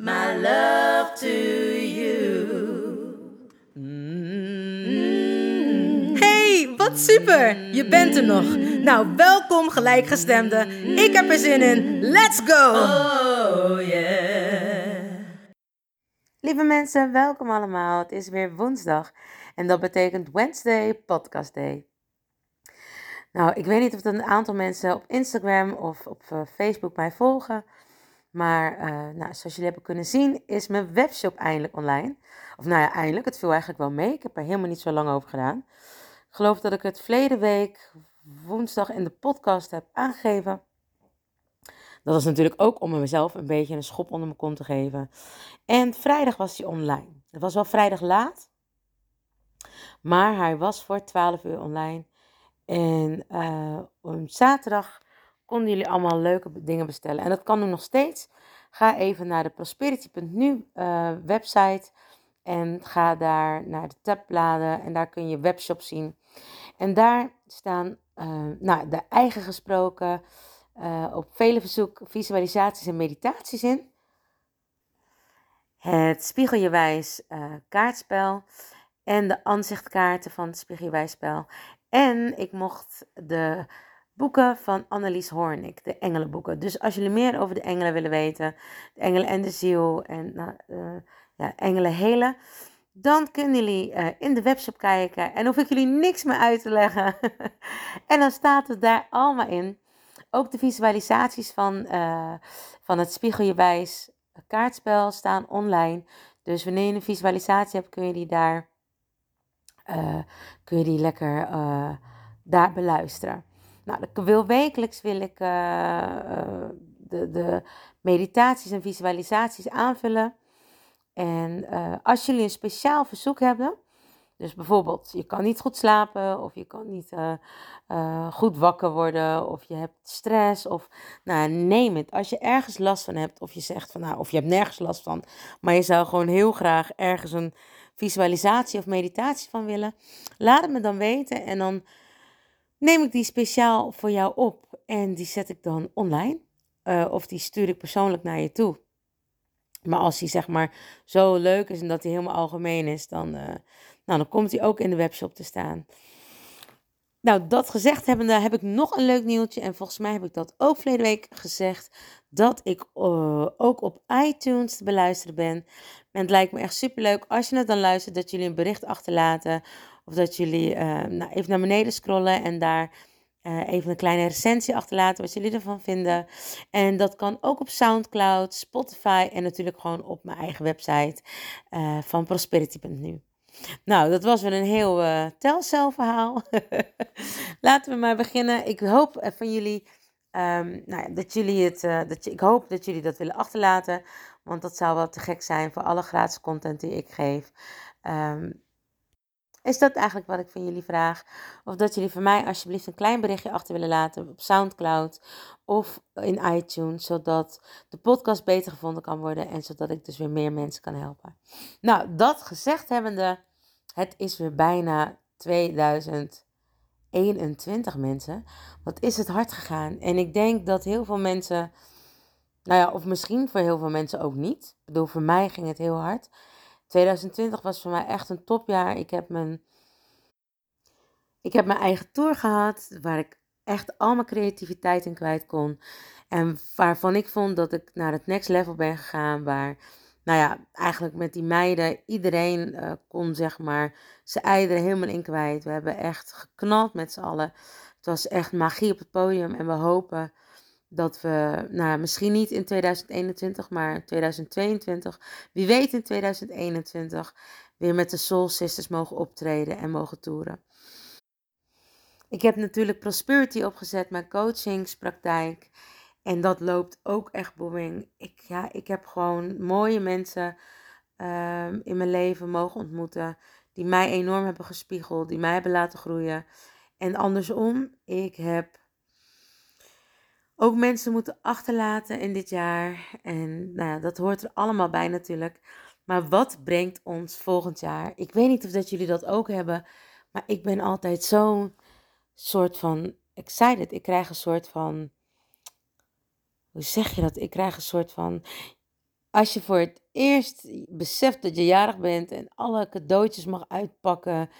my love to you. Hey, wat super! Je bent er nog. Nou, welkom gelijkgestemde. Ik heb er zin in. Let's go! Oh yeah. Lieve mensen, welkom allemaal. Het is weer woensdag en dat betekent Wednesday Podcast Day. Nou, ik weet niet of er een aantal mensen op Instagram of op eh, Facebook mij volgen. Maar eh, nou, zoals jullie hebben kunnen zien, is mijn webshop eindelijk online. Of nou ja, eindelijk. Het viel eigenlijk wel mee. Ik heb er helemaal niet zo lang over gedaan. Ik geloof dat ik het verleden week woensdag in de podcast heb aangegeven. Dat was natuurlijk ook om mezelf een beetje een schop onder mijn kont te geven. En vrijdag was hij online. Het was wel vrijdag laat. Maar hij was voor 12 uur online. En eh, op zaterdag konden jullie allemaal leuke dingen bestellen. En dat kan nu nog steeds. Ga even naar de prosperity.nu eh, website. En ga daar naar de tabbladen. En daar kun je webshop zien. En daar staan eh, nou, de eigen gesproken. eh, op vele verzoek visualisaties en meditaties in. Het Spiegeljewijs kaartspel. En de aanzichtkaarten van het Spiegeljewijsspel. En ik mocht de boeken van Annelies Hoornik, de engelenboeken. Dus als jullie meer over de engelen willen weten, de engelen en de ziel en nou, eh, ja, engelen helen, dan kunnen jullie eh, in de webshop kijken en hoef ik jullie niks meer uit te leggen. en dan staat het daar allemaal in. Ook de visualisaties van, eh, van het Spiegeljewijs kaartspel staan online. Dus wanneer je een visualisatie hebt, kun je die daar kun je die lekker daar beluisteren. Nou, ik wil wekelijks wil ik eh, eh, de, de meditaties en visualisaties aanvullen. En eh, als jullie een speciaal verzoek hebben, dus bijvoorbeeld je kan niet goed slapen of je kan niet goed wakker worden of je hebt stress of nou neem het. Als je ergens last van hebt of je zegt van nou of je hebt nergens last van, maar je zou gewoon heel graag ergens een visualisatie of meditatie van willen, laat het me dan weten en dan neem ik die speciaal voor jou op en die zet ik dan online eh, of die stuur ik persoonlijk naar je toe. Maar als die zeg maar zo leuk is en dat hij helemaal algemeen is, dan, eh, nou, dan komt hij ook in de webshop te staan. Nou, dat gezegd hebbende heb ik nog een leuk nieuwtje. En volgens mij heb ik dat ook verleden week gezegd. Dat ik eh, ook op iTunes te beluisteren ben. En het lijkt me echt superleuk als je het dan luistert. Dat jullie een bericht achterlaten. Of dat jullie nou, even naar beneden scrollen. En daar eh, even een kleine recensie achterlaten. Wat jullie ervan vinden. En dat kan ook op Soundcloud, Spotify. En natuurlijk gewoon op mijn eigen website eh, van prosperity.nu. Nou, dat was weer een heel eh telcelverhaal. Laten we maar beginnen. Ik hoop van jullie, ehm, nou ja, dat jullie het, dat je, ik hoop dat jullie dat willen achterlaten, want dat zou wel te gek zijn voor alle gratis content die ik geef. Ehm, is dat eigenlijk wat ik van jullie vraag? Of dat jullie voor mij alsjeblieft een klein berichtje achter willen laten op SoundCloud of in iTunes, zodat de podcast beter gevonden kan worden en zodat ik dus weer meer mensen kan helpen. Nou, dat gezegd hebbende, het is weer bijna 2021 mensen. Wat is het hard gegaan? En ik denk dat heel veel mensen, nou ja, of misschien voor heel veel mensen ook niet. Ik bedoel, voor mij ging het heel hard. 2020 was voor mij echt een topjaar. Ik heb mijn, ik heb mijn eigen tour gehad, waar ik echt al mijn creativiteit in kwijt kon. En waarvan ik vond dat ik naar het next level ben gegaan, waar nou ja, eigenlijk met die meiden, iedereen uh, kon zeg maar zijn eieren helemaal in kwijt. We hebben echt geknald met z'n allen. Het was echt magie op het podium en we hopen dat we, nou misschien niet in 2021, maar 2022, wie weet in 2021, weer met de Soul Sisters mogen optreden en mogen toeren. Ik heb natuurlijk Prosperity opgezet, mijn coachingspraktijk. En dat loopt ook echt booming. Ik, ja, ik heb gewoon mooie mensen ehm, in mijn leven mogen ontmoeten. Die mij enorm hebben gespiegeld, die mij hebben laten groeien. En andersom, ik heb ook mensen moeten achterlaten in dit jaar. En nou ja, dat hoort er allemaal bij natuurlijk. Maar wat brengt ons volgend jaar? Ik weet niet of dat jullie dat ook hebben. Maar ik ben altijd zo'n soort van excited. Ik krijg een soort van. Hoe zeg je dat? Ik krijg een soort van. Als je voor het eerst beseft dat je jarig bent en alle cadeautjes mag uitpakken.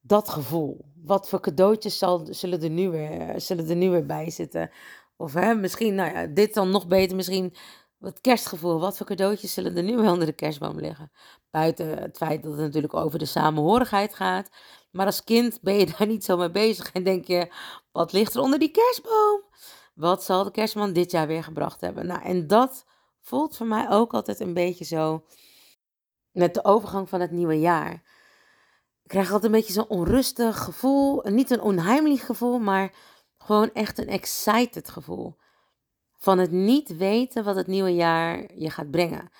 Dat gevoel. Wat voor cadeautjes zal, zullen, er nu weer, zullen er nu weer bij zitten? Of hè, misschien, nou ja, dit dan nog beter. Misschien wat kerstgevoel. Wat voor cadeautjes zullen er nu onder de kerstboom liggen? Buiten het feit dat het natuurlijk over de samenhorigheid gaat. Maar als kind ben je daar niet zo mee bezig en denk je, wat ligt er onder die kerstboom? Wat zal de kerstman dit jaar weer gebracht hebben? Nou, en dat voelt voor mij ook altijd een beetje zo met de overgang van het nieuwe jaar. Ik krijg altijd een beetje zo'n onrustig gevoel. Niet een onheimelijk gevoel, maar gewoon echt een excited gevoel. Van het niet weten wat het nieuwe jaar je gaat brengen.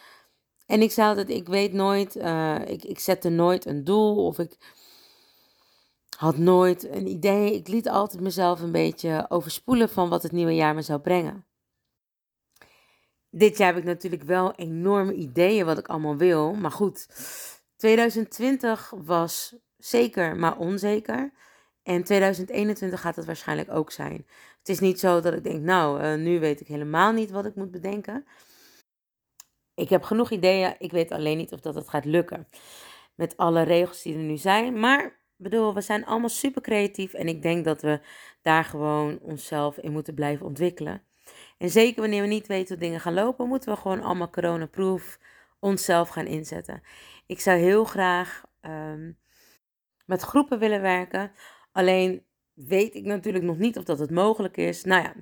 En ik zei altijd, ik weet nooit, uh, ik, ik zette nooit een doel of ik had nooit een idee. Ik liet altijd mezelf een beetje overspoelen van wat het nieuwe jaar me zou brengen. Dit jaar heb ik natuurlijk wel enorme ideeën wat ik allemaal wil. Maar goed, 2020 was zeker, maar onzeker. En 2021 gaat het waarschijnlijk ook zijn. Het is niet zo dat ik denk, nou, uh, nu weet ik helemaal niet wat ik moet bedenken. Ik heb genoeg ideeën, ik weet alleen niet of dat het gaat lukken. Met alle regels die er nu zijn. Maar bedoel, we zijn allemaal super creatief en ik denk dat we daar gewoon onszelf in moeten blijven ontwikkelen. En zeker wanneer we niet weten hoe dingen gaan lopen, moeten we gewoon allemaal coronaproof onszelf gaan inzetten. Ik zou heel graag um, met groepen willen werken. Alleen weet ik natuurlijk nog niet of dat het mogelijk is. Nou ja,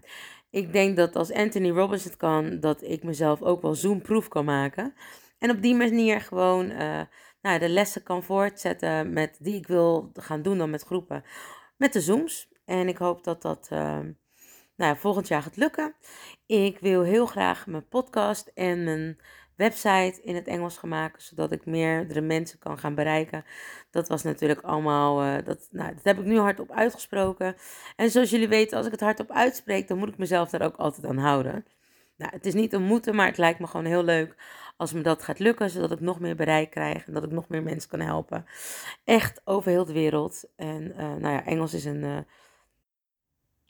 ik denk dat als Anthony Robbins het kan, dat ik mezelf ook wel Zoom-proof kan maken. En op die manier gewoon uh, nou, de lessen kan voortzetten met die ik wil gaan doen dan met groepen. Met de Zooms. En ik hoop dat dat uh, nou ja, volgend jaar gaat lukken. Ik wil heel graag mijn podcast en mijn website in het Engels gemaakt, zodat ik meerdere mensen kan gaan bereiken. Dat was natuurlijk allemaal, uh, dat, nou, dat heb ik nu hardop uitgesproken. En zoals jullie weten, als ik het hardop uitspreek, dan moet ik mezelf daar ook altijd aan houden. Nou, het is niet een moeten, maar het lijkt me gewoon heel leuk als me dat gaat lukken, zodat ik nog meer bereik krijg en dat ik nog meer mensen kan helpen. Echt over heel de wereld. En uh, nou ja, Engels is een uh,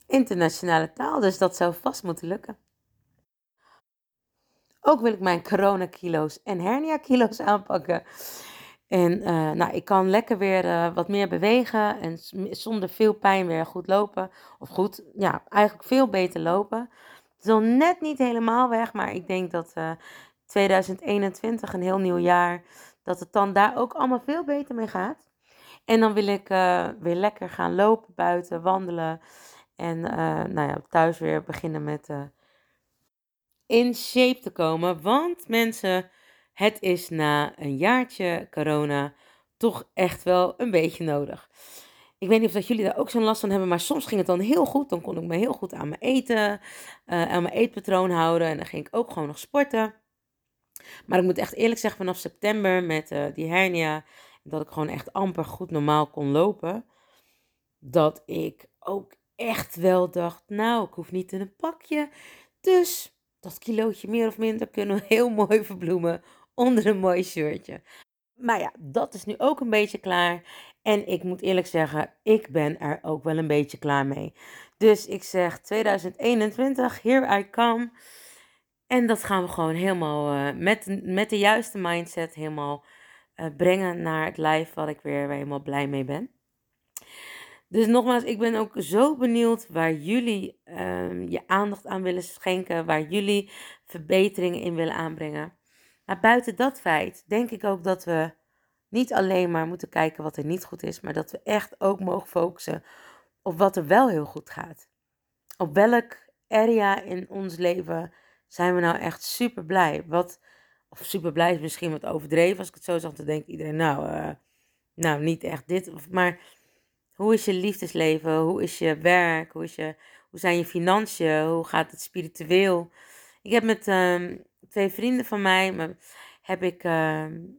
internationale taal, dus dat zou vast moeten lukken. Ook wil ik mijn coronakilo's en hernia-kilo's aanpakken. En uh, nou, ik kan lekker weer uh, wat meer bewegen en zonder veel pijn weer goed lopen. Of goed, ja, eigenlijk veel beter lopen. Het is nog net niet helemaal weg, maar ik denk dat uh, 2021, een heel nieuw jaar, dat het dan daar ook allemaal veel beter mee gaat. En dan wil ik weer lekker gaan lopen buiten, wandelen. En nou ja, thuis weer beginnen met in shape te komen. Want mensen, het is na een jaartje corona toch echt wel een beetje nodig. Ik weet niet of dat jullie daar ook zo'n last van hebben, maar soms ging het dan heel goed. Dan kon ik me heel goed aan mijn eten, uh, aan mijn eetpatroon houden. En dan ging ik ook gewoon nog sporten. Maar ik moet echt eerlijk zeggen, vanaf september met uh, die hernia, dat ik gewoon echt amper goed normaal kon lopen, dat ik ook echt wel dacht, nou, ik hoef niet in een pakje. Dus dat kilootje meer of minder kunnen we heel mooi verbloemen onder een mooi shirtje. Maar ja, dat is nu ook een beetje klaar. En ik moet eerlijk zeggen, ik ben er ook wel een beetje klaar mee. Dus ik zeg 2021, here I come. En dat gaan we gewoon helemaal uh, met, met de juiste mindset helemaal uh, brengen naar het lijf wat ik weer helemaal blij mee ben. Dus nogmaals, ik ben ook zo benieuwd waar jullie um, je aandacht aan willen schenken, waar jullie verbeteringen in willen aanbrengen. Maar buiten dat feit denk ik ook dat we niet alleen maar moeten kijken wat er niet goed is, maar dat we echt ook mogen focussen op wat er wel heel goed gaat. Op welk area in ons leven zijn we nou echt super blij? Wat, of super blij is misschien wat overdreven. Als ik het zo zeg, dan denkt iedereen, nou, uh, nou niet echt dit. Maar hoe is je liefdesleven? Hoe is je werk? Hoe, is je, hoe zijn je financiën? Hoe gaat het spiritueel? Ik heb met um, twee vrienden van mij, heb ik um,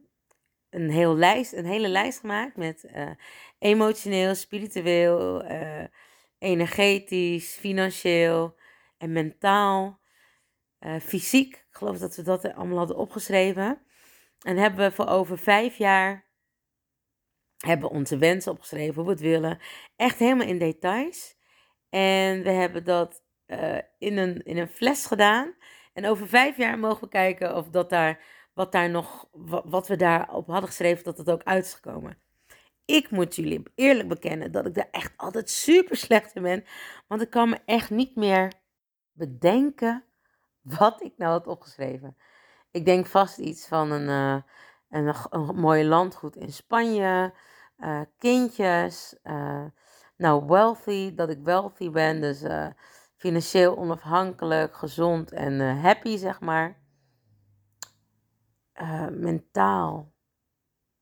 een, heel lijst, een hele lijst gemaakt met uh, emotioneel, spiritueel, uh, energetisch, financieel en mentaal, uh, fysiek. Ik geloof dat we dat allemaal hadden opgeschreven. En hebben we voor over vijf jaar hebben onze wensen opgeschreven, hoe we het willen. Echt helemaal in details. En we hebben dat uh, in, een, in een fles gedaan. En over vijf jaar mogen we kijken of dat daar, wat, daar nog, wat, we daarop hadden geschreven, dat het ook uit is gekomen. Ik moet jullie eerlijk bekennen dat ik daar echt altijd super slecht in ben. Want ik kan me echt niet meer bedenken wat ik nou had opgeschreven. Ik denk vast iets van een, uh, een, een landgoed in Spanje, uh, kindjes, uh, nou wealthy, dat ik wealthy ben, dus financieel onafhankelijk, gezond en happy, zeg maar. mentaal,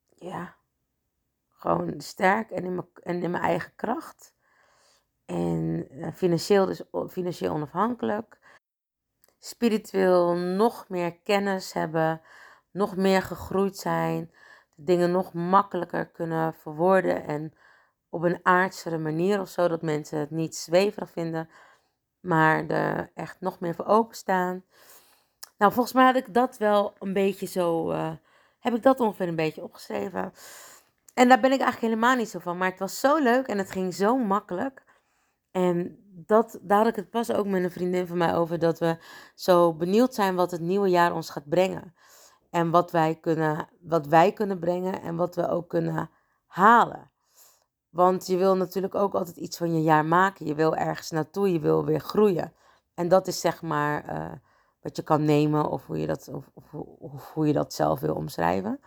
ja, gewoon sterk en in mijn, en in mijn eigen kracht. En financieel dus financieel onafhankelijk spiritueel nog meer kennis hebben, nog meer gegroeid zijn, dingen nog makkelijker kunnen verwoorden en op een aardsere manier of zo, dat mensen het niet zweverig vinden, maar er echt nog meer voor openstaan. Nou, volgens mij had ik dat wel een beetje zo, uh, heb ik dat ongeveer een beetje opgeschreven. En daar ben ik eigenlijk helemaal niet zo van, maar het was zo leuk en het ging zo makkelijk. En dat, daar had ik het pas ook met een vriendin van mij over, dat we zo benieuwd zijn wat het nieuwe jaar ons gaat brengen. En wat wij kunnen, wat wij kunnen brengen en wat we ook kunnen halen. Want je wil natuurlijk ook altijd iets van je jaar maken. Je wil ergens naartoe, je wil weer groeien. En dat is zeg maar uh, wat je kan nemen of hoe je, dat, of, of, hoe je dat zelf wil omschrijven.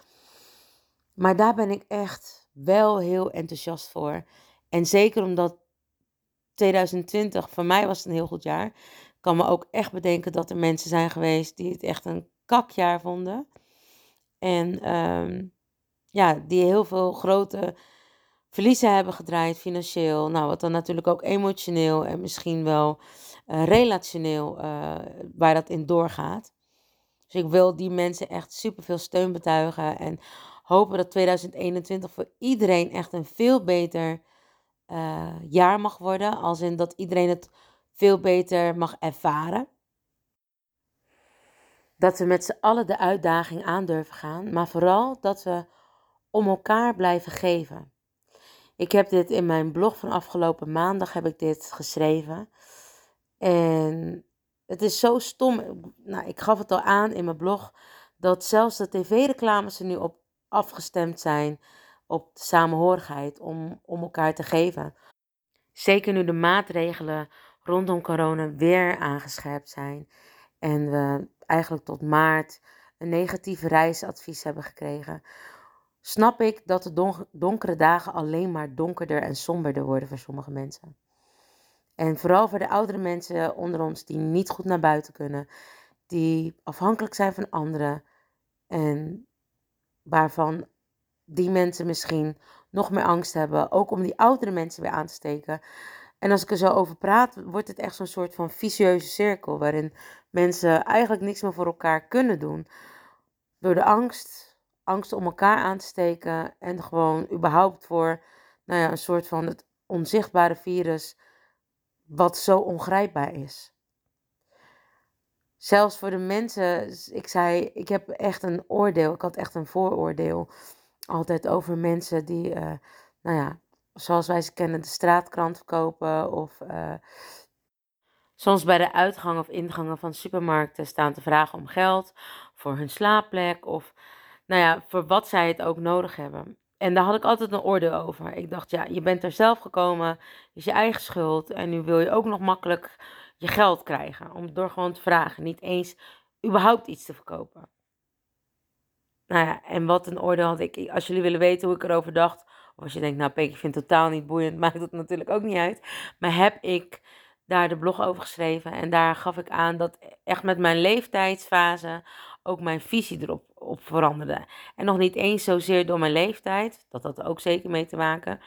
Maar daar ben ik echt wel heel enthousiast voor. En zeker omdat 2020, voor mij was een heel goed jaar. Ik kan me ook echt bedenken dat er mensen zijn geweest die het echt een kakjaar vonden. En um, ja, die heel veel grote verliezen hebben gedraaid financieel. Nou, wat dan natuurlijk ook emotioneel en misschien wel uh, relationeel, uh, waar dat in doorgaat. Dus ik wil die mensen echt super veel steun betuigen en hopen dat 2021 voor iedereen echt een veel beter uh, jaar mag worden. Als in dat iedereen het veel beter mag ervaren. Dat we met z'n allen de uitdaging aan durven gaan. Maar vooral dat we om elkaar blijven geven. Ik heb dit in mijn blog van afgelopen maandag heb ik dit geschreven. En het is zo stom. Nou, ik gaf het al aan in mijn blog. Dat zelfs de tv-reclames er nu op afgestemd zijn op de samenhorigheid om, om elkaar te geven. Zeker nu de maatregelen rondom corona weer aangescherpt zijn en we eigenlijk tot maart een negatief reisadvies hebben gekregen, snap ik dat de donkere dagen alleen maar donkerder en somberder worden voor sommige mensen. En vooral voor de oudere mensen onder ons die niet goed naar buiten kunnen, die afhankelijk zijn van anderen en waarvan die mensen misschien nog meer angst hebben. Ook om die oudere mensen weer aan te steken. En als ik er zo over praat, wordt het echt zo'n soort van vicieuze cirkel. Waarin mensen eigenlijk niks meer voor elkaar kunnen doen. Door de angst, angst om elkaar aan te steken. En gewoon überhaupt voor nou ja, een soort van het onzichtbare virus. Wat zo ongrijpbaar is. Zelfs voor de mensen, ik zei, ik heb echt een oordeel, ik had echt een vooroordeel altijd over mensen die, uh, nou ja, zoals wij ze kennen, de straatkrant verkopen of uh, soms bij de uitgang of ingangen van supermarkten staan te vragen om geld voor hun slaapplek of, nou ja, voor wat zij het ook nodig hebben. En daar had ik altijd een oordeel over. Ik dacht, ja, je bent er zelf gekomen, is je eigen schuld en nu wil je ook nog makkelijk je geld krijgen om door gewoon te vragen, niet eens überhaupt iets te verkopen. Nou ja, en wat een oordeel had ik. Als jullie willen weten hoe ik erover dacht. Of als je denkt, nou ik vind het totaal niet boeiend. Maakt dat natuurlijk ook niet uit. Maar heb ik daar de blog over geschreven. En daar gaf ik aan dat echt met mijn leeftijdsfase ook mijn visie erop op veranderde. En nog niet eens zozeer door mijn leeftijd. Dat had ook zeker mee te maken.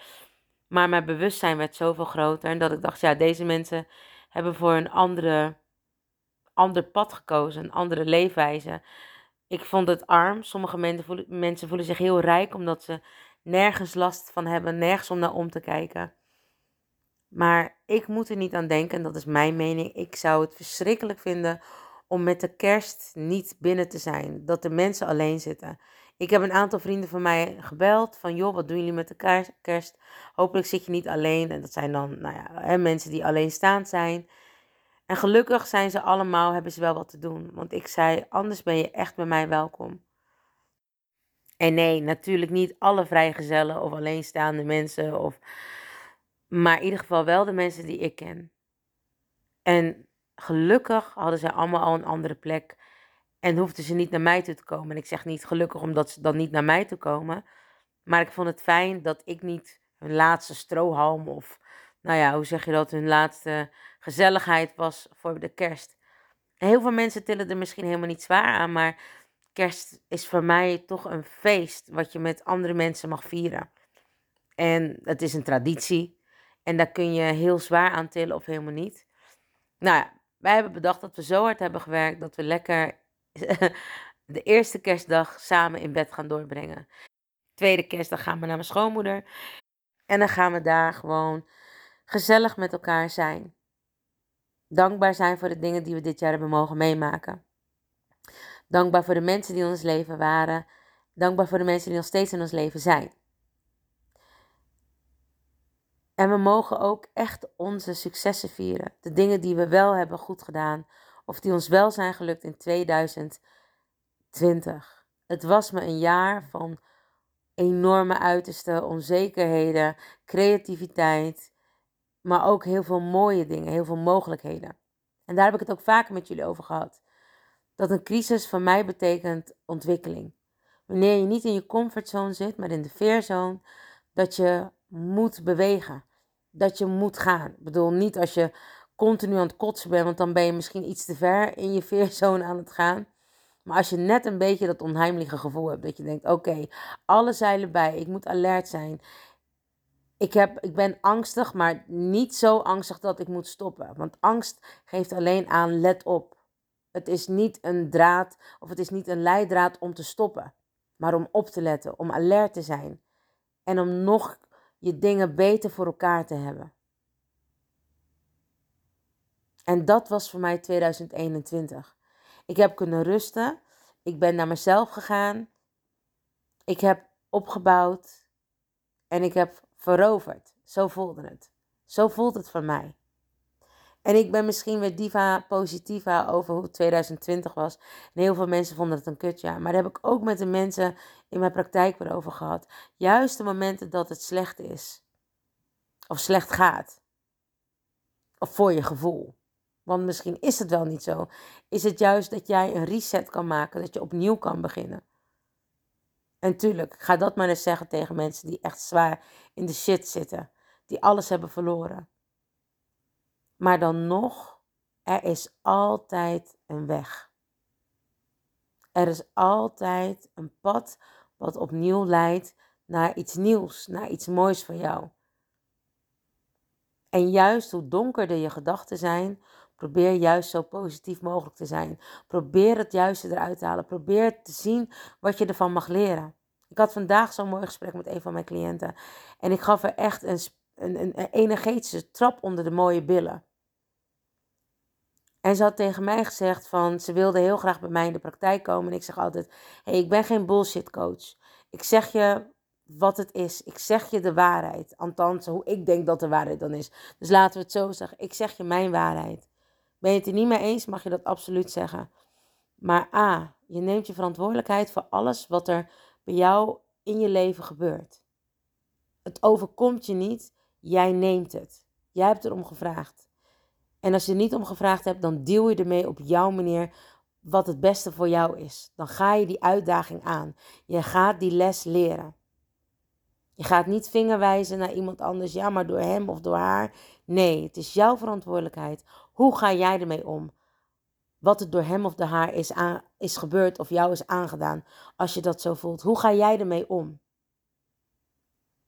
Maar mijn bewustzijn werd zoveel groter. En dat ik dacht, ja, deze mensen hebben voor een andere, ander pad gekozen. Een andere leefwijze. Ik vond het arm. Sommige mensen voelen, mensen voelen zich heel rijk omdat ze nergens last van hebben. Nergens om naar om te kijken. Maar ik moet er niet aan denken, dat is mijn mening. Ik zou het verschrikkelijk vinden om met de kerst niet binnen te zijn. Dat de mensen alleen zitten. Ik heb een aantal vrienden van mij gebeld van joh, wat doen jullie met de kerst? Hopelijk zit je niet alleen. En dat zijn dan nou ja, mensen die alleenstaand zijn. En gelukkig zijn ze allemaal, hebben ze wel wat te doen. Want ik zei, anders ben je echt bij mij welkom. En nee, natuurlijk niet alle vrijgezellen of alleenstaande mensen. Of, maar in ieder geval wel de mensen die ik ken. En gelukkig hadden ze allemaal al een andere plek. En hoefden ze niet naar mij toe te komen. En ik zeg niet gelukkig omdat ze dan niet naar mij toe komen. Maar ik vond het fijn dat ik niet hun laatste strohalm of, nou ja, hoe zeg je dat, hun laatste gezelligheid was voor de kerst. heel veel mensen tillen er misschien helemaal niet zwaar aan, maar kerst is voor mij toch een feest wat je met andere mensen mag vieren. En het is een traditie. En daar kun je heel zwaar aan tillen of helemaal niet. Nou ja, wij hebben bedacht dat we zo hard hebben gewerkt dat we lekker de eerste kerstdag samen in bed gaan doorbrengen. Tweede kerstdag gaan we naar mijn schoonmoeder. En dan gaan we daar gewoon gezellig met elkaar zijn. Dankbaar zijn voor de dingen die we dit jaar hebben mogen meemaken. Dankbaar voor de mensen die in ons leven waren. Dankbaar voor de mensen die nog steeds in ons leven zijn. En we mogen ook echt onze successen vieren. De dingen die we wel hebben goed gedaan. Of die ons wel zijn gelukt in 2020. Het was me een jaar van enorme uiterste, onzekerheden, creativiteit. Maar ook heel veel mooie dingen, heel veel mogelijkheden. En daar heb ik het ook vaker met jullie over gehad. Dat een crisis voor mij betekent ontwikkeling. Wanneer je niet in je comfortzone zit, maar in de veerzone, dat je moet bewegen. Dat je moet gaan. Ik bedoel, niet als je continu aan het kotsen bent, want dan ben je misschien iets te ver in je veerzone aan het gaan. Maar als je net een beetje dat onheimelijke gevoel hebt, dat je denkt: oké, alle zeilen bij, ik moet alert zijn. Ik, heb, ik ben angstig, maar niet zo angstig dat ik moet stoppen. Want angst geeft alleen aan: let op. Het is niet een draad of het is niet een leidraad om te stoppen, maar om op te letten, om alert te zijn en om nog je dingen beter voor elkaar te hebben. En dat was voor mij 2021. Ik heb kunnen rusten. Ik ben naar mezelf gegaan. Ik heb opgebouwd. En ik heb veroverd. Zo voelde het. Zo voelt het voor mij. En ik ben misschien weer diva positiva over hoe 2020 was. En heel veel mensen vonden het een kutjaar. Maar daar heb ik ook met de mensen in mijn praktijk weer over gehad. Juist de momenten dat het slecht is. Of slecht gaat. Of voor je gevoel. Want misschien is het wel niet zo. Is het juist dat jij een reset kan maken. Dat je opnieuw kan beginnen. En tuurlijk, ga dat maar eens zeggen tegen mensen die echt zwaar in de shit zitten. Die alles hebben verloren. Maar dan nog, er is altijd een weg. Er is altijd een pad wat opnieuw leidt naar iets nieuws, naar iets moois voor jou. En juist hoe donkerder je gedachten zijn, probeer juist zo positief mogelijk te zijn. Probeer het juiste eruit te halen. Probeer te zien wat je ervan mag leren. Ik had vandaag zo'n mooi gesprek met een van mijn cliënten. En ik gaf er echt een, een, een energetische trap onder de mooie billen. En ze had tegen mij gezegd van ze wilde heel graag bij mij in de praktijk komen. En ik zeg altijd: hey, ik ben geen bullshit coach. Ik zeg je wat het is. Ik zeg je de waarheid. Althans, hoe ik denk dat de waarheid dan is. Dus laten we het zo zeggen. Ik zeg je mijn waarheid. Ben je het er niet mee eens, mag je dat absoluut zeggen. Maar A, je neemt je verantwoordelijkheid voor alles wat er bij jou in je leven gebeurt. Het overkomt je niet, jij neemt het. Jij hebt erom gevraagd. En als je er niet om gevraagd hebt, dan deal je ermee op jouw manier wat het beste voor jou is. Dan ga je die uitdaging aan. Je gaat die les leren. Je gaat niet vingerwijzen naar iemand anders, ja, maar door hem of door haar. Nee, het is jouw verantwoordelijkheid. Hoe ga jij ermee om? Wat er door hem of door haar is, aan, is gebeurd of jou is aangedaan, als je dat zo voelt. Hoe ga jij ermee om?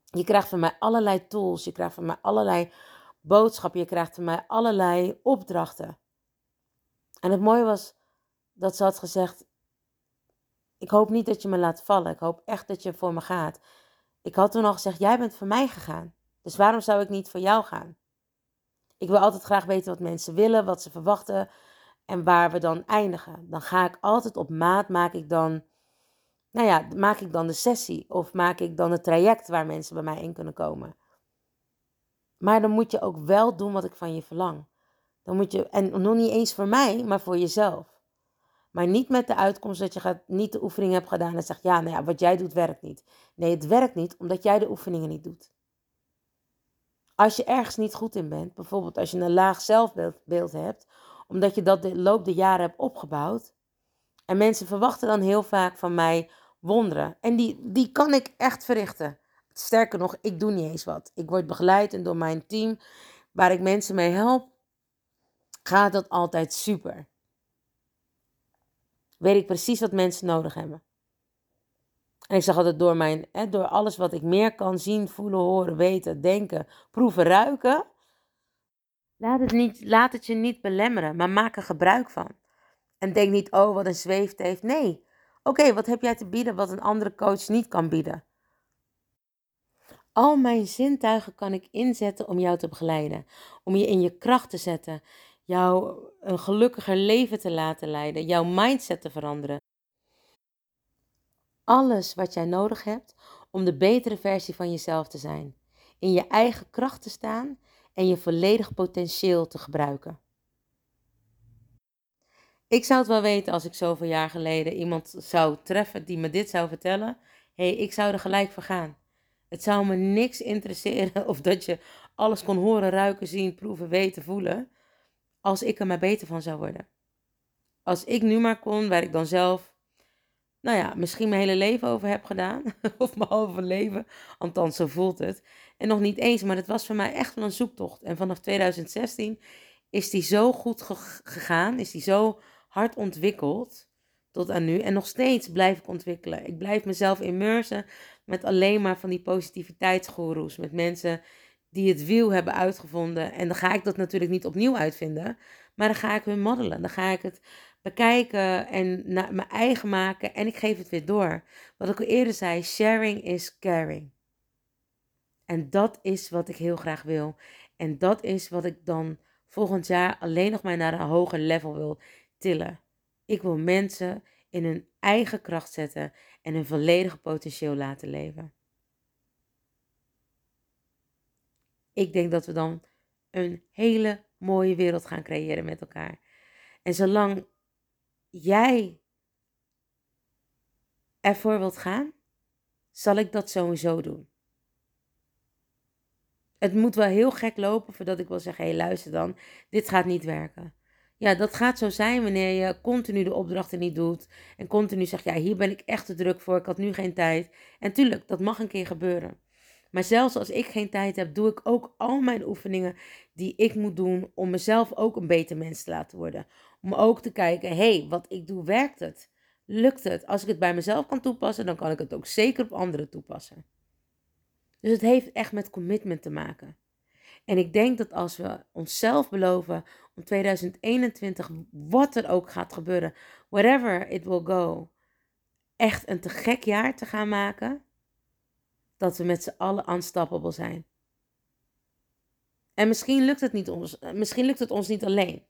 Je krijgt van mij allerlei tools, je krijgt van mij allerlei boodschappen, je krijgt van mij allerlei opdrachten. En het mooie was dat ze had gezegd: Ik hoop niet dat je me laat vallen. Ik hoop echt dat je voor me gaat. Ik had toen al gezegd: Jij bent voor mij gegaan. Dus waarom zou ik niet voor jou gaan? Ik wil altijd graag weten wat mensen willen, wat ze verwachten en waar we dan eindigen. Dan ga ik altijd op maat, maak ik dan, nou ja, maak ik dan de sessie of maak ik dan het traject waar mensen bij mij in kunnen komen. Maar dan moet je ook wel doen wat ik van je verlang. Dan moet je, en nog niet eens voor mij, maar voor jezelf. Maar niet met de uitkomst dat je gaat, niet de oefening hebt gedaan en zegt, ja, nou ja, wat jij doet werkt niet. Nee, het werkt niet omdat jij de oefeningen niet doet. Als je ergens niet goed in bent, bijvoorbeeld als je een laag zelfbeeld hebt, omdat je dat de loop der jaren hebt opgebouwd, en mensen verwachten dan heel vaak van mij wonderen. En die, die kan ik echt verrichten. Sterker nog, ik doe niet eens wat. Ik word begeleid en door mijn team, waar ik mensen mee help, gaat dat altijd super. Weet ik precies wat mensen nodig hebben. En ik zeg altijd door, mijn, hè, door alles wat ik meer kan zien, voelen, horen, weten, denken, proeven, ruiken. Laat het, niet, laat het je niet belemmeren, maar maak er gebruik van. En denk niet, oh wat een zweeft heeft. Nee, oké, wat heb jij te bieden wat een andere coach niet kan bieden? Al mijn zintuigen kan ik inzetten om jou te begeleiden, om je in je kracht te zetten, jou een gelukkiger leven te laten leiden, jouw mindset te veranderen. Alles wat jij nodig hebt om de betere versie van jezelf te zijn, in je eigen kracht te staan en je volledig potentieel te gebruiken. Ik zou het wel weten als ik zoveel jaar geleden iemand zou treffen die me dit zou vertellen. Hé, hey, ik zou er gelijk voor gaan. Het zou me niks interesseren of dat je alles kon horen, ruiken, zien, proeven, weten, voelen als ik er maar beter van zou worden. Als ik nu maar kon, waar ik dan zelf, nou ja, misschien mijn hele leven over heb gedaan, of mijn halve leven, althans zo voelt het. En nog niet eens, maar het was voor mij echt wel een zoektocht. En vanaf 2016 is die zo goed gegaan, is die zo hard ontwikkeld tot aan nu. En nog steeds blijf ik ontwikkelen. Ik blijf mezelf immersen met alleen maar van die positiviteitsgoeroes, met mensen die het wiel hebben uitgevonden. En dan ga ik dat natuurlijk niet opnieuw uitvinden, maar dan ga ik hun modellen. Dan ga ik het bekijken en naar mijn eigen maken en ik geef het weer door. Wat ik al eerder zei, sharing is caring. En dat is wat ik heel graag wil. En dat is wat ik dan volgend jaar alleen nog maar naar een hoger level wil tillen. Ik wil mensen in hun eigen kracht zetten en hun volledige potentieel laten leven. Ik denk dat we dan een hele mooie wereld gaan creëren met elkaar. En zolang jij ervoor wilt gaan, zal ik dat sowieso doen. Het moet wel heel gek lopen voordat ik wil zeggen: hé, hey, luister dan, dit gaat niet werken. Ja, dat gaat zo zijn wanneer je continu de opdrachten niet doet. En continu zegt: ja, hier ben ik echt te druk voor, ik had nu geen tijd. En tuurlijk, dat mag een keer gebeuren. Maar zelfs als ik geen tijd heb, doe ik ook al mijn oefeningen die ik moet doen om mezelf ook een beter mens te laten worden. Om ook te kijken, hé, hey, wat ik doe, werkt het? Lukt het? Als ik het bij mezelf kan toepassen, dan kan ik het ook zeker op anderen toepassen. Dus het heeft echt met commitment te maken. En ik denk dat als we onszelf beloven om 2021, wat er ook gaat gebeuren, whatever it will go, echt een te gek jaar te gaan maken, dat we met z'n allen unstoppable zijn. En misschien lukt het, niet ons, misschien lukt het ons niet alleen.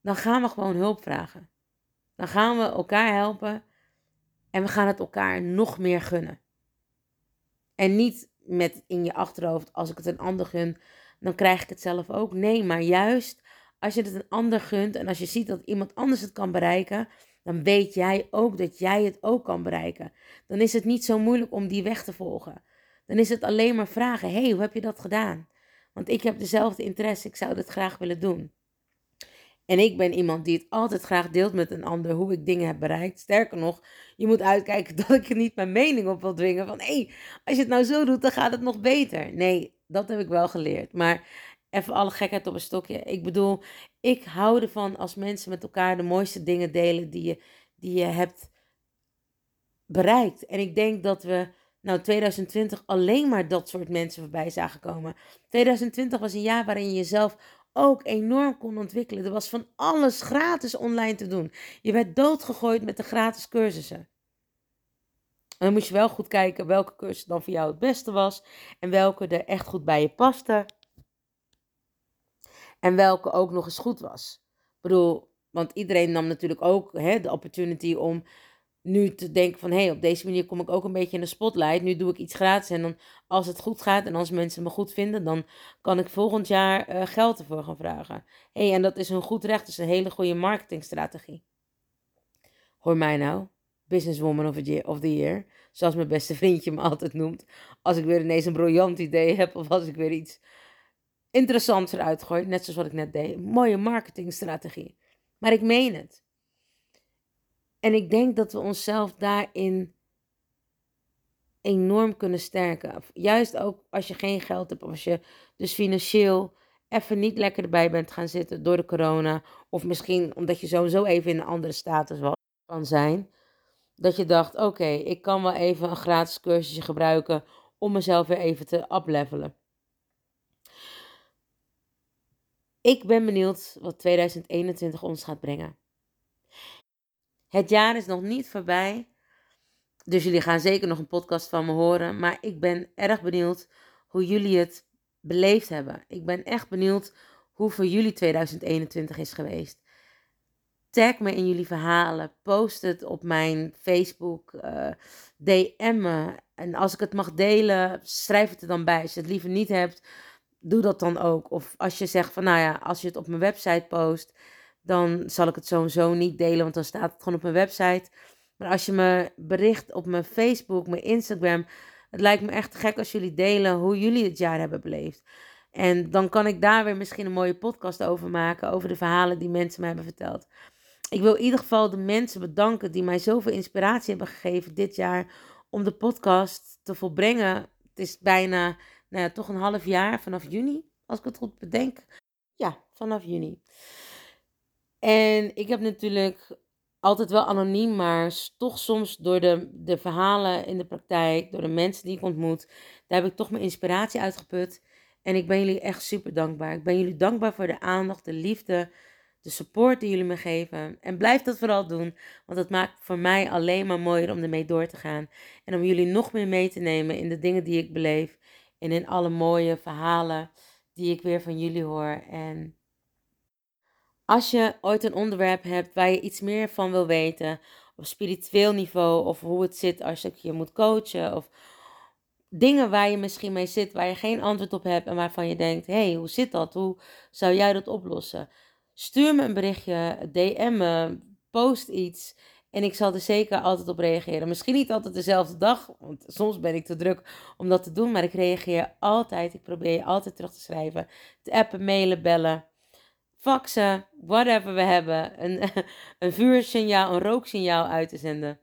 Dan gaan we gewoon hulp vragen. Dan gaan we elkaar helpen en we gaan het elkaar nog meer gunnen. En niet met in je achterhoofd, als ik het een ander gun, dan krijg ik het zelf ook. Nee, maar juist als je het een ander gunt en als je ziet dat iemand anders het kan bereiken, dan weet jij ook dat jij het ook kan bereiken. Dan is het niet zo moeilijk om die weg te volgen. Dan is het alleen maar vragen: hey, hoe heb je dat gedaan? Want ik heb dezelfde interesse, ik zou dit graag willen doen. En ik ben iemand die het altijd graag deelt met een ander hoe ik dingen heb bereikt. Sterker nog, je moet uitkijken dat ik er niet mijn mening op wil dwingen. Van hé, hey, als je het nou zo doet, dan gaat het nog beter. Nee, dat heb ik wel geleerd. Maar even alle gekheid op een stokje. Ik bedoel, ik hou ervan als mensen met elkaar de mooiste dingen delen die je, die je hebt bereikt. En ik denk dat we nou 2020 alleen maar dat soort mensen voorbij zagen komen. 2020 was een jaar waarin je jezelf ook enorm kon ontwikkelen. Er was van alles gratis online te doen. Je werd doodgegooid met de gratis cursussen. Dan moest je wel goed kijken welke cursus dan voor jou het beste was. En welke er echt goed bij je paste. En welke ook nog eens goed was. Ik bedoel, want iedereen nam natuurlijk ook hè, de opportunity om nu te denken van... hé, hey, op deze manier kom ik ook een beetje in de spotlight. Nu doe ik iets gratis en dan als het goed gaat en als mensen me goed vinden... dan kan ik volgend jaar uh, geld ervoor gaan vragen. Hey, en dat is een goed recht. Dat is een hele goede marketingstrategie. Hoor mij nou. Businesswoman of, of the Year. Zoals mijn beste vriendje me altijd noemt. Als ik weer ineens een briljant idee heb of als ik weer iets interessants eruit gooi. Net zoals wat ik net deed. Mooie marketingstrategie. Maar ik meen het. En ik denk dat we onszelf daarin enorm kunnen sterken. Juist ook als je geen geld hebt, of als je dus financieel even niet lekker erbij bent gaan zitten door de corona. Of misschien omdat je sowieso even in een andere status kan zijn. Dat je dacht, oké, ik kan wel even een gratis cursusje gebruiken om mezelf weer even te uplevelen. Ik ben benieuwd wat 2021 ons gaat brengen. Het jaar is nog niet voorbij. Dus jullie gaan zeker nog een podcast van me horen. Maar ik ben erg benieuwd hoe jullie het beleefd hebben. Ik ben echt benieuwd hoe voor jullie 2021 is geweest. Tag me in jullie verhalen. Post het op mijn Facebook. Eh, DM me. En als ik het mag delen, schrijf het er dan bij. Als je het liever niet hebt, doe dat dan ook. Of als je zegt van nou ja, als je het op mijn website post dan zal ik het sowieso niet delen, want dan staat het gewoon op mijn website. Maar als je me bericht op mijn Facebook, mijn Instagram, het lijkt me echt gek als jullie delen hoe jullie het jaar hebben beleefd. En dan kan ik daar weer misschien een mooie podcast over maken, over de verhalen die mensen me hebben verteld. Ik wil in ieder geval de mensen bedanken die mij zoveel inspiratie hebben gegeven dit jaar om de podcast te volbrengen. Het is bijna, nou ja, toch een half jaar vanaf juni, als ik het goed bedenk. Ja, vanaf juni. En ik heb natuurlijk altijd wel anoniem, maar toch soms door de, de verhalen in de praktijk, door de mensen die ik ontmoet, daar heb ik toch mijn inspiratie uitgeput. En ik ben jullie echt super dankbaar. Ik ben jullie dankbaar voor de aandacht, de liefde, de support die jullie me geven. En blijf dat vooral doen, want het maakt voor mij alleen maar mooier om ermee door te gaan. En om jullie nog meer mee te nemen in de dingen die ik beleef. En in alle mooie verhalen die ik weer van jullie hoor. En als je ooit een onderwerp hebt waar je iets meer van wil weten, op spiritueel niveau, of hoe het zit als ik je moet coachen, of dingen waar je misschien mee zit, waar je geen antwoord op hebt en waarvan je denkt: hé, hey, hoe zit dat? Hoe zou jij dat oplossen? Stuur me een berichtje, DM me, post iets. En ik zal er zeker altijd op reageren. Misschien niet altijd dezelfde dag, want soms ben ik te druk om dat te doen. Maar ik reageer altijd. Ik probeer je altijd terug te schrijven. Te appen, mailen, bellen faxen, whatever we hebben, een, een vuursignaal, een rooksignaal uit te zenden.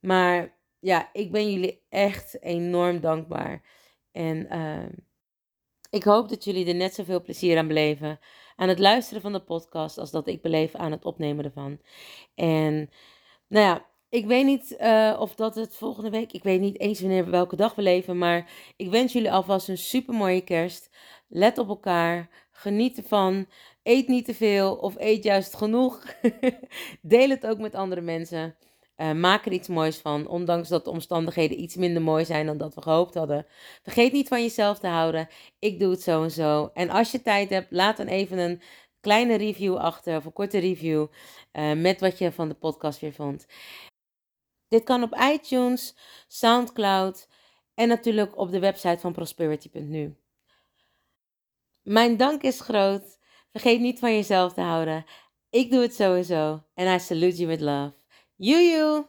Maar ja, ik ben jullie echt enorm dankbaar. En uh, ik hoop dat jullie er net zoveel plezier aan beleven. Aan het luisteren van de podcast als dat ik beleef aan het opnemen ervan. En nou ja, ik weet niet uh, of dat het volgende week, ik weet niet eens wanneer welke dag we leven, maar ik wens jullie alvast een super mooie kerst. Let op elkaar, geniet ervan. Eet niet te veel of eet juist genoeg. Deel het ook met andere mensen. Uh, maak er iets moois van, ondanks dat de omstandigheden iets minder mooi zijn dan dat we gehoopt hadden. Vergeet niet van jezelf te houden. Ik doe het zo en zo. En als je tijd hebt, laat dan even een kleine review achter, of een korte review, uh, met wat je van de podcast weer vond. Dit kan op iTunes, SoundCloud en natuurlijk op de website van prosperity.nu. Mijn dank is groot. Vergeet niet van jezelf te houden. Ik doe het sowieso. En I salute you with love. You, you.